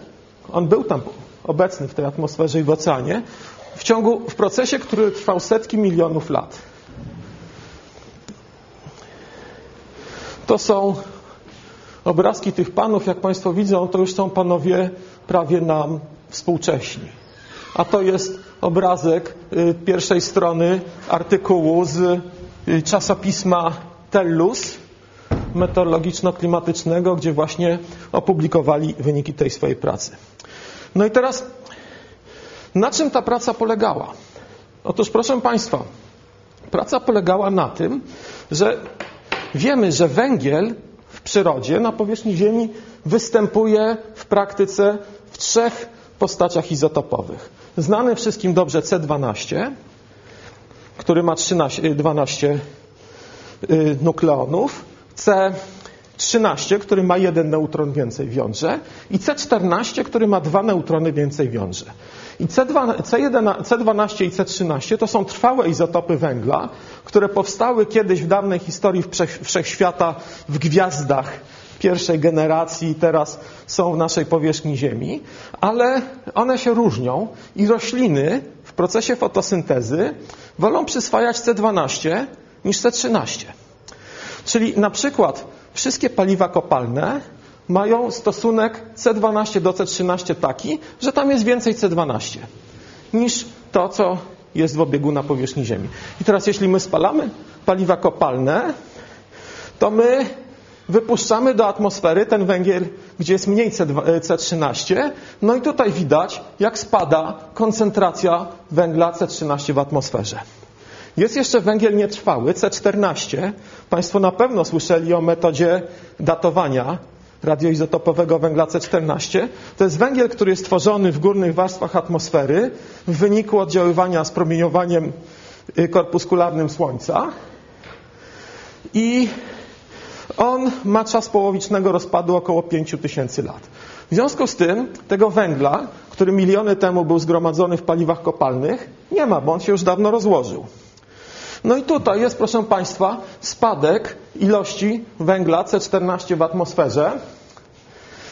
On był tam obecny w tej atmosferze i w oceanie. W ciągu, w procesie, który trwał setki milionów lat. To są obrazki tych panów, jak Państwo widzą, to już są panowie prawie nam współcześni. A to jest obrazek y, pierwszej strony artykułu z y, czasopisma Tellus. Meteorologiczno-Klimatycznego, gdzie właśnie opublikowali wyniki tej swojej pracy. No i teraz, na czym ta praca polegała? Otóż, proszę Państwa, praca polegała na tym, że wiemy, że węgiel w przyrodzie na powierzchni Ziemi występuje w praktyce w trzech postaciach izotopowych. Znany wszystkim dobrze C12, który ma 13, 12 y, nukleonów, C13, który ma jeden neutron więcej w jądrze i C14, który ma dwa neutrony więcej w jądrze. I C2, C1, C12 i C13 to są trwałe izotopy węgla, które powstały kiedyś w dawnej historii wszechświata w gwiazdach pierwszej generacji teraz są w naszej powierzchni Ziemi, ale one się różnią i rośliny w procesie fotosyntezy wolą przyswajać C12 niż C13. Czyli na przykład wszystkie paliwa kopalne mają stosunek C12 do C13 taki, że tam jest więcej C12 niż to, co jest w obiegu na powierzchni Ziemi. I teraz, jeśli my spalamy paliwa kopalne, to my wypuszczamy do atmosfery ten węgiel, gdzie jest mniej C13, no i tutaj widać, jak spada koncentracja węgla C13 w atmosferze. Jest jeszcze węgiel nietrwały, C14. Państwo na pewno słyszeli o metodzie datowania radioizotopowego węgla C14. To jest węgiel, który jest tworzony w górnych warstwach atmosfery w wyniku oddziaływania z promieniowaniem y, korpuskularnym Słońca. I on ma czas połowicznego rozpadu około 5000 lat. W związku z tym tego węgla, który miliony temu był zgromadzony w paliwach kopalnych, nie ma, bo on się już dawno rozłożył. No i tutaj jest, proszę Państwa, spadek ilości węgla C14 w atmosferze,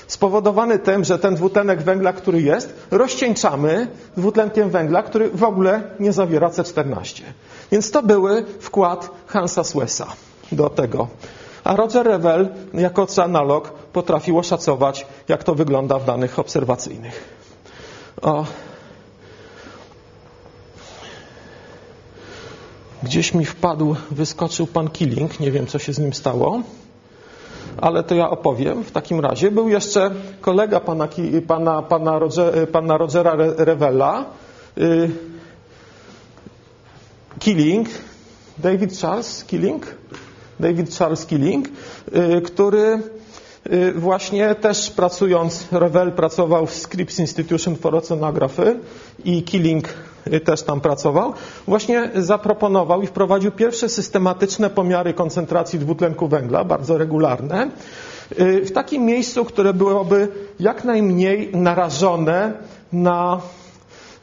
spowodowany tym, że ten dwutlenek węgla, który jest, rozcieńczamy dwutlenkiem węgla, który w ogóle nie zawiera C14. Więc to były wkład Hansa Swessa do tego. A Roger Revell jako oceanolog potrafił oszacować, jak to wygląda w danych obserwacyjnych. O, Gdzieś mi wpadł, wyskoczył pan Killing, nie wiem co się z nim stało, ale to ja opowiem w takim razie. Był jeszcze kolega pana, pana, pana, Roger, pana Rogera Revella, y, Killing, David Charles Killing, David Charles Killing, y, który y, właśnie też pracując, Revell pracował w Scripps Institution for Oceanography i Killing Y, też tam pracował, właśnie zaproponował i wprowadził pierwsze systematyczne pomiary koncentracji dwutlenku węgla, bardzo regularne, w takim miejscu, które byłoby jak najmniej narażone na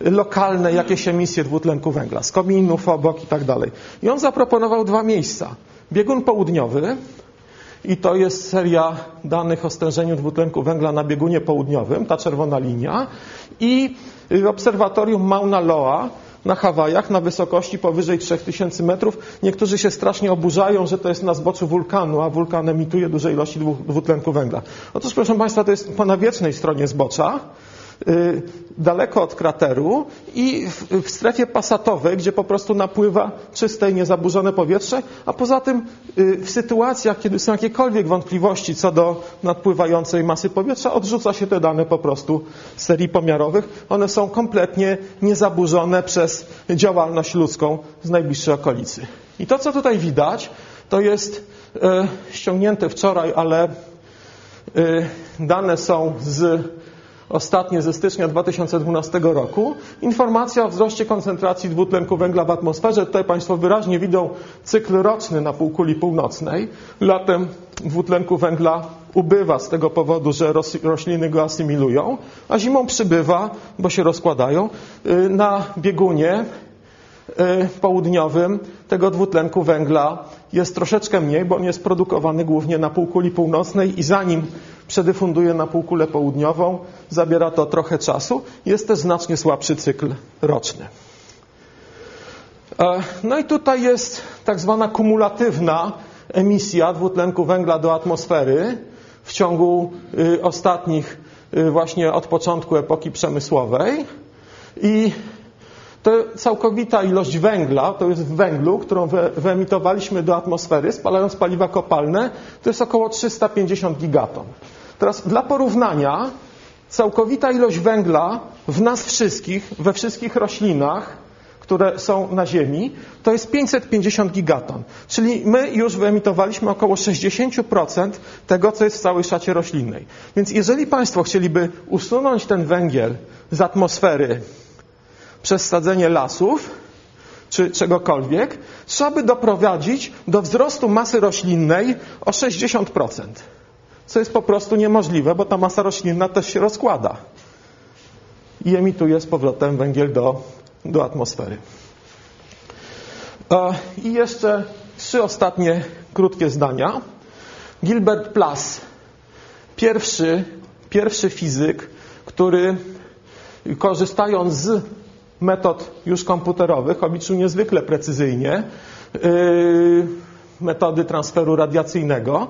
lokalne jakieś emisje dwutlenku węgla, z kominów obok i tak dalej. I on zaproponował dwa miejsca. Biegun południowy, i to jest seria danych o stężeniu dwutlenku węgla na biegunie południowym, ta czerwona linia, i obserwatorium Mauna Loa na Hawajach na wysokości powyżej 3000 metrów. Niektórzy się strasznie oburzają, że to jest na zboczu wulkanu, a wulkan emituje duże ilości dwutlenku węgla. Otóż, proszę Państwa, to jest po nawiecznej stronie zbocza. Y, daleko od krateru i w, strefie pasatowej, gdzie po prostu napływa czyste i niezaburzone powietrze, a poza tym y, w sytuacjach, kiedy są jakiekolwiek wątpliwości co do nadpływającej masy powietrza, odrzuca się te dane po prostu z serii pomiarowych. One są kompletnie niezaburzone przez działalność ludzką z najbliższej okolicy. I to, co tutaj widać, to jest e, ściągnięte wczoraj, ale dane są z ostatnie ze stycznia 2012 roku, informacja o wzroście koncentracji dwutlenku węgla w atmosferze. Tutaj Państwo wyraźnie widzą cykl roczny na półkuli północnej. Latem dwutlenku węgla ubywa z tego powodu, że rośliny go asymilują, a zimą przybywa, bo się rozkładają. Y, na biegunie y, południowym tego dwutlenku węgla jest troszeczkę mniej, bo on jest produkowany głównie na półkuli północnej i zanim przedyfunduje na półkulę południową, zabiera to trochę czasu. Jest też znacznie słabszy cykl roczny. E, no i tutaj jest tak zwana kumulatywna emisja dwutlenku węgla do atmosfery w ciągu y, ostatnich, y, właśnie od początku epoki przemysłowej. I to całkowita ilość węgla, to jest węglu, którą wyemitowaliśmy do atmosfery, spalając paliwa kopalne, to jest około 350 gigaton. Teraz dla porównania, całkowita ilość węgla w nas wszystkich, we wszystkich roślinach, które są na Ziemi, to jest 550 gigaton. Czyli my już wyemitowaliśmy około 60% tego, co jest w całej szacie roślinnej. Więc jeżeli Państwo chcieliby usunąć ten węgiel z atmosfery przez sadzenie lasów, czy czegokolwiek, trzeba by doprowadzić do wzrostu masy roślinnej o 60%. Co jest po prostu niemożliwe, bo ta masa roślinna też się rozkłada i emituje z powrotem węgiel do do atmosfery. I jeszcze trzy ostatnie krótkie zdania. Gilbert Plas, pierwszy, pierwszy fizyk, który korzystając z metod już komputerowych obliczył niezwykle precyzyjnie yy, metody transferu radiacyjnego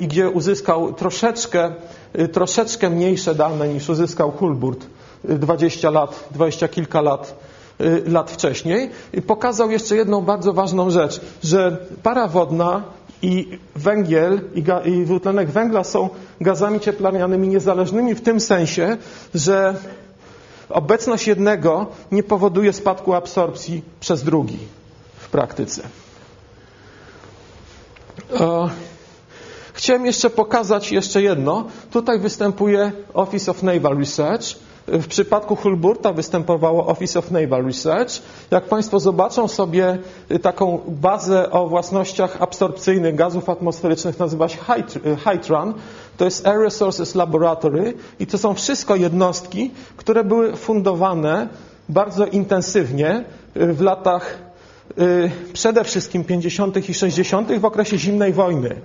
i gdzie uzyskał troszeczkę, yy, troszeczkę mniejsze dane niż uzyskał Hulburt 20 lat, 20 kilka lat Y, lat wcześniej, pokazał jeszcze jedną bardzo ważną rzecz, że para wodna i węgiel i, ga, i dwutlenek węgla są gazami cieplarnianymi niezależnymi w tym sensie, że obecność jednego nie powoduje spadku absorpcji przez drugi w praktyce. E, chciałem jeszcze pokazać jeszcze jedno. Tutaj występuje Office of Naval Research w przypadku Hulburta występowało Office of Naval Research. Jak Państwo zobaczą sobie y, taką bazę o własnościach absorpcyjnych gazów atmosferycznych, nazywa się HYTRAN. To jest Air Resources Laboratory i to są wszystko jednostki, które były fundowane bardzo intensywnie y, w latach y, przede wszystkim 50. i 60. w okresie zimnej wojny.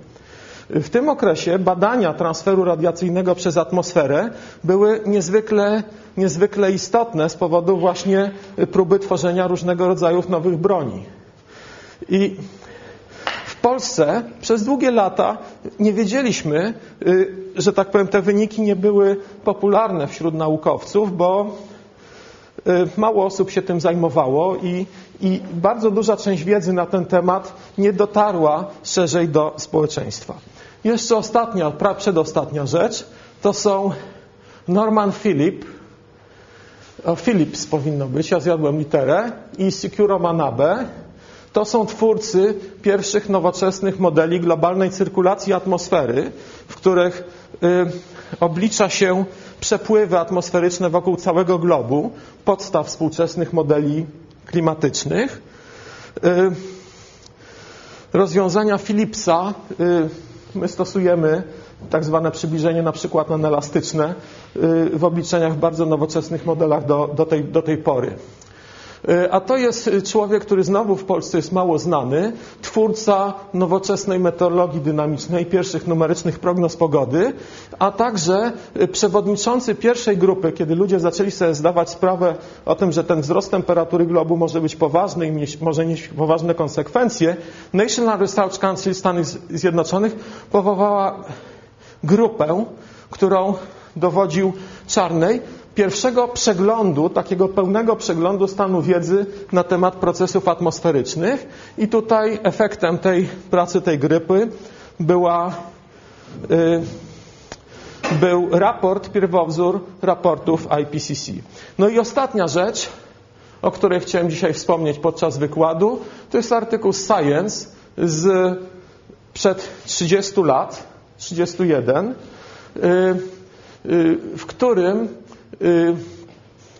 W tym okresie badania transferu radiacyjnego przez atmosferę były niezwykle, niezwykle istotne z powodu właśnie próby tworzenia różnego rodzaju nowych broni. I w Polsce przez długie lata nie wiedzieliśmy, y, że tak powiem, te wyniki nie były popularne wśród naukowców, bo y, mało osób się tym zajmowało i, i bardzo duża część wiedzy na ten temat nie dotarła szerzej do społeczeństwa. Jeszcze ostatnia, przedostatnia rzecz, to są Norman Philip, Philips powinno być, ja zjadłem literę, i Securo Manabe. To są twórcy pierwszych nowoczesnych modeli globalnej cyrkulacji atmosfery, w których y, oblicza się przepływy atmosferyczne wokół całego globu, podstaw współczesnych modeli klimatycznych. Y, rozwiązania Philipsa y, my stosujemy tak zwane przybliżenie na przykład elastyczne y, w obliczeniach w bardzo nowoczesnych modelach do, do, tej, do tej pory. Y, a to jest człowiek, który znowu w Polsce jest mało znany, twórca nowoczesnej meteorologii dynamicznej, pierwszych numerycznych prognoz pogody, a także przewodniczący pierwszej grupy, kiedy ludzie zaczęli sobie zdawać sprawę o tym, że ten wzrost temperatury globu może być poważny i mieć, może poważne konsekwencje, National Research Council Stanów Zjednoczonych powołała grupę, którą dowodził Czarnej, pierwszego przeglądu, takiego pełnego przeglądu stanu wiedzy na temat procesów atmosferycznych. I tutaj efektem tej pracy, tej grypy była, y, był raport, pierwowzór raportów IPCC. No i ostatnia rzecz, o której chciałem dzisiaj wspomnieć podczas wykładu, to jest artykuł Science z przed 30 lat, 31, y, y, w którym Y,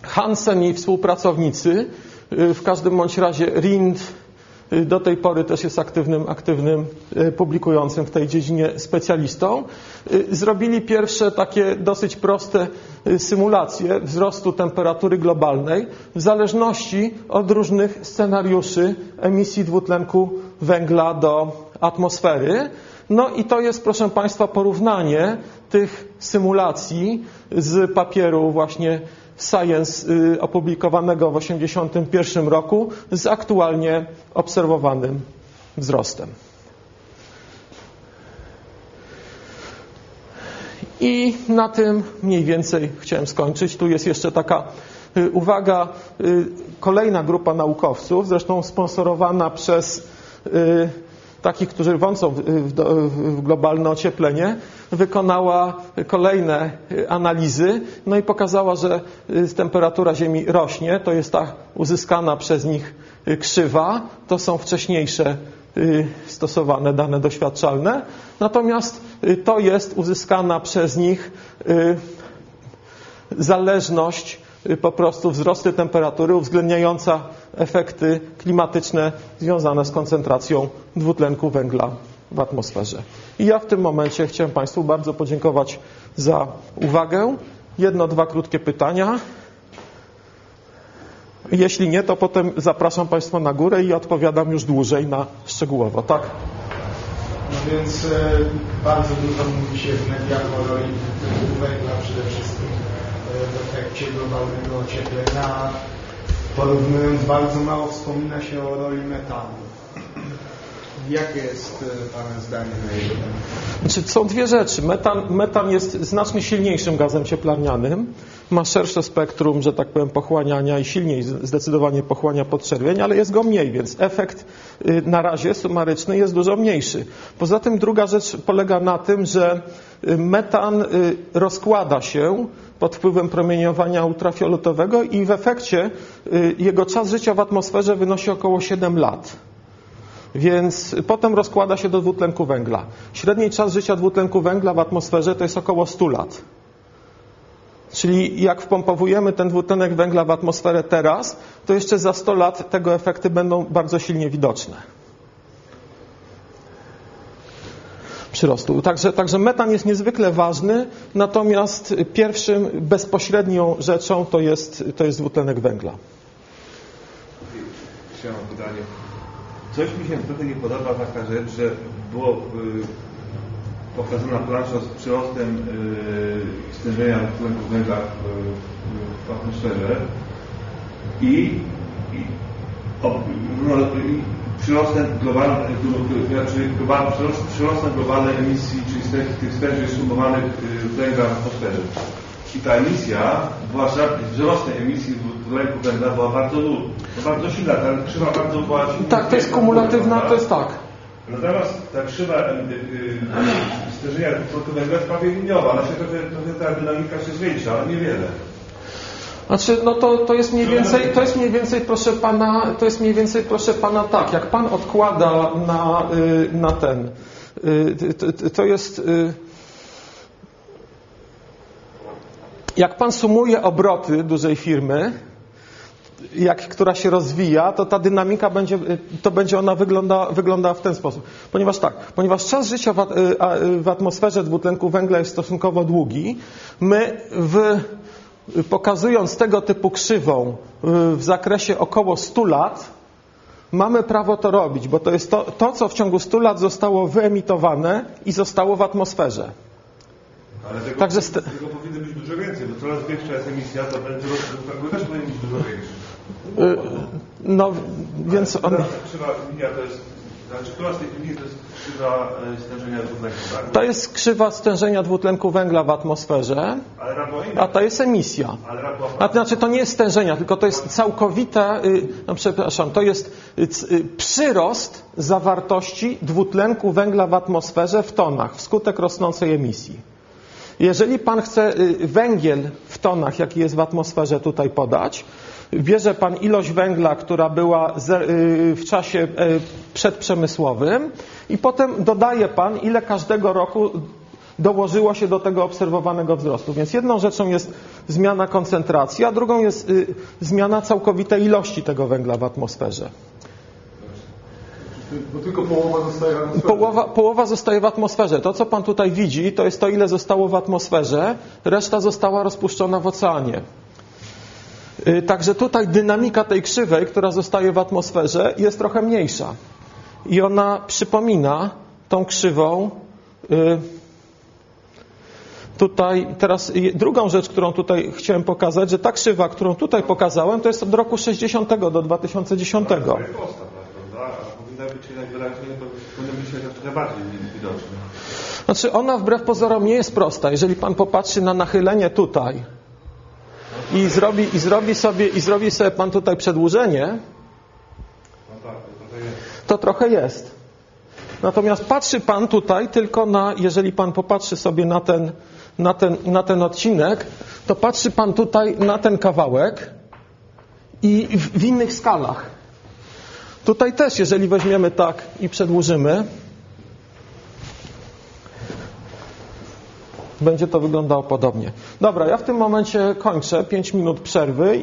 Hansen i współpracownicy, y, w każdym bądź razie Rind y, do tej pory też jest aktywnym, aktywnym publikującym w tej dziedzinie specjalistą, zrobili pierwsze takie dosyć proste symulacje wzrostu temperatury globalnej w zależności od różnych scenariuszy emisji dwutlenku węgla do atmosfery. No i to jest, proszę Państwa, porównanie tych symulacji z papieru właśnie Science y, opublikowanego w 1981 roku z aktualnie obserwowanym wzrostem. I na tym mniej więcej chciałem skończyć. Tu jest jeszcze taka Y, Uwaga, y, kolejna grupa naukowców, zresztą sponsorowana przez takich, którzy wącą w, globalne ocieplenie, wykonała kolejne y, analizy, no i pokazała, że y, temperatura Ziemi rośnie, to jest ta uzyskana przez nich y, krzywa, to są wcześniejsze stosowane dane doświadczalne, natomiast to jest uzyskana przez nich zależność po prostu wzrosty temperatury uwzględniająca efekty klimatyczne związane z koncentracją dwutlenku węgla w atmosferze. I ja w tym momencie chciałem Państwu bardzo podziękować za uwagę. Jedno, dwa krótkie pytania. Jeśli nie, to potem zapraszam Państwa na górę i odpowiadam już dłużej na szczegółowo. Tak? No więc e, bardzo dużo mówi się w mediach o roli węgla, przede wszystkim w efekcie globalnego ocieplenia. Porównując, bardzo mało wspomina się o roli metanu. Jakie jest e, Pana zdanie na jego? Znaczy, są dwie rzeczy. Metan, metan jest znacznie silniejszym gazem cieplarnianym. Ma szersze spektrum, że tak powiem, pochłaniania i silniej zdecydowanie pochłania podczerwień, ale jest go mniej, więc efekt y, na razie sumaryczny jest dużo mniejszy. Poza tym druga rzecz polega na tym, że y, metan y, rozkłada się pod wpływem promieniowania ultrafioletowego i w efekcie y, jego czas życia w atmosferze wynosi około 7 lat. Więc potem rozkłada się do dwutlenku węgla. Średni czas życia dwutlenku węgla w atmosferze to jest około 100 lat. Czyli jak wpompowujemy ten dwutlenek węgla w atmosferę teraz, to jeszcze za 100 lat tego efekty będą bardzo silnie widoczne. Przyrostu. Także, także metan jest niezwykle ważny, natomiast pierwszym bezpośrednią rzeczą to jest, to jest dwutlenek węgla. Chciałem pytanie. Coś mi się trochę nie podoba taka rzecz, że było y, pokazana plansza z przyrostem y, stężenia dwutlenku węgla w, w atmosferze i, i, o, no, i przyrostem globalnym, global, przyrost, przyrostem globalnej emisji, czyli tych, stężeń sumowanych y, węgla w atmosferze. I ta emisja, była ża- wzrostem emisji dwutlenku węgla była bardzo, bardzo silna, ta krzywa bardzo była silna. Tak, to jest kumulatywna, to jest tak. Natomiast ta krzywa y, y, stężenia dwutlenku węgla jest prawie liniowa, ona się trochę, trochę ta dynamika się zwiększa, ale niewiele. Znaczy, no to, to jest mniej więcej, to jest mniej więcej, proszę pana, to jest mniej więcej, proszę pana, tak, jak pan odkłada na, y, na ten, y, to- jest, y, jak pan sumuje obroty dużej firmy, jak, która się rozwija, to ta dynamika będzie, to będzie ona wygląda, wygląda w ten sposób. Ponieważ tak, ponieważ czas życia w atmosferze dwutlenku węgla jest stosunkowo długi, my w, pokazując tego typu krzywą y, w zakresie około 100 lat, mamy prawo to robić, bo to jest to, to, co w ciągu 100 lat zostało wyemitowane i zostało w atmosferze. Ale tego, Także st- tego powinno być dużo więcej, bo coraz większa jest emisja, to będzie rozwój też powinien być dużo większy. Y, No, więc on, Ta krzywa linia to jest, znaczy która z tych linii to jest krzywa e, stężenia dwutlenku, tak? to jest krzywa stężenia dwutlenku węgla w atmosferze, a to jest emisja. A to znaczy to nie jest stężenia, tylko to jest całkowita, y, no przepraszam, to jest y, y, przyrost zawartości dwutlenku węgla w atmosferze w tonach wskutek rosnącej emisji. Jeżeli pan chce węgiel w tonach, jaki jest w atmosferze tutaj podać, bierze pan ilość węgla, która była y, w czasie y, przedprzemysłowym i potem dodaje pan, ile każdego roku dołożyło się do tego obserwowanego wzrostu. Więc jedną rzeczą jest zmiana koncentracji, a drugą jest y, zmiana całkowitej ilości tego węgla w atmosferze. Bo tylko połowa zostaje w atmosferze. Połowa, połowa zostaje w atmosferze. To, co pan tutaj widzi, to jest to, ile zostało w atmosferze, reszta została rozpuszczona w oceanie. Y, Także tutaj dynamika tej krzywej, która zostaje w atmosferze, jest trochę mniejsza. I ona przypomina tą krzywą. y, Tutaj teraz drugą rzecz, którą tutaj chciałem pokazać, że ta krzywa, którą tutaj pokazałem, to jest od roku 60 do 2010. To jest prosta, prawda? A powinna być jednak wyraźnie, to powinno być jednak trochę bardziej widoczne. Znaczy ona wbrew pozorom nie jest prosta. Jeżeli pan popatrzy na nachylenie tutaj, i zrobi, i zrobi, sobie, i zrobi sobie Pan tutaj przedłużenie, to trochę jest. Natomiast patrzy Pan tutaj tylko na, jeżeli Pan popatrzy sobie na ten, na ten, na ten odcinek, to patrzy Pan tutaj na ten kawałek i w, w innych skalach. Tutaj też, jeżeli weźmiemy tak i przedłużymy, będzie to wyglądało podobnie. Dobra, ja w tym momencie kończę. 5 minut przerwy.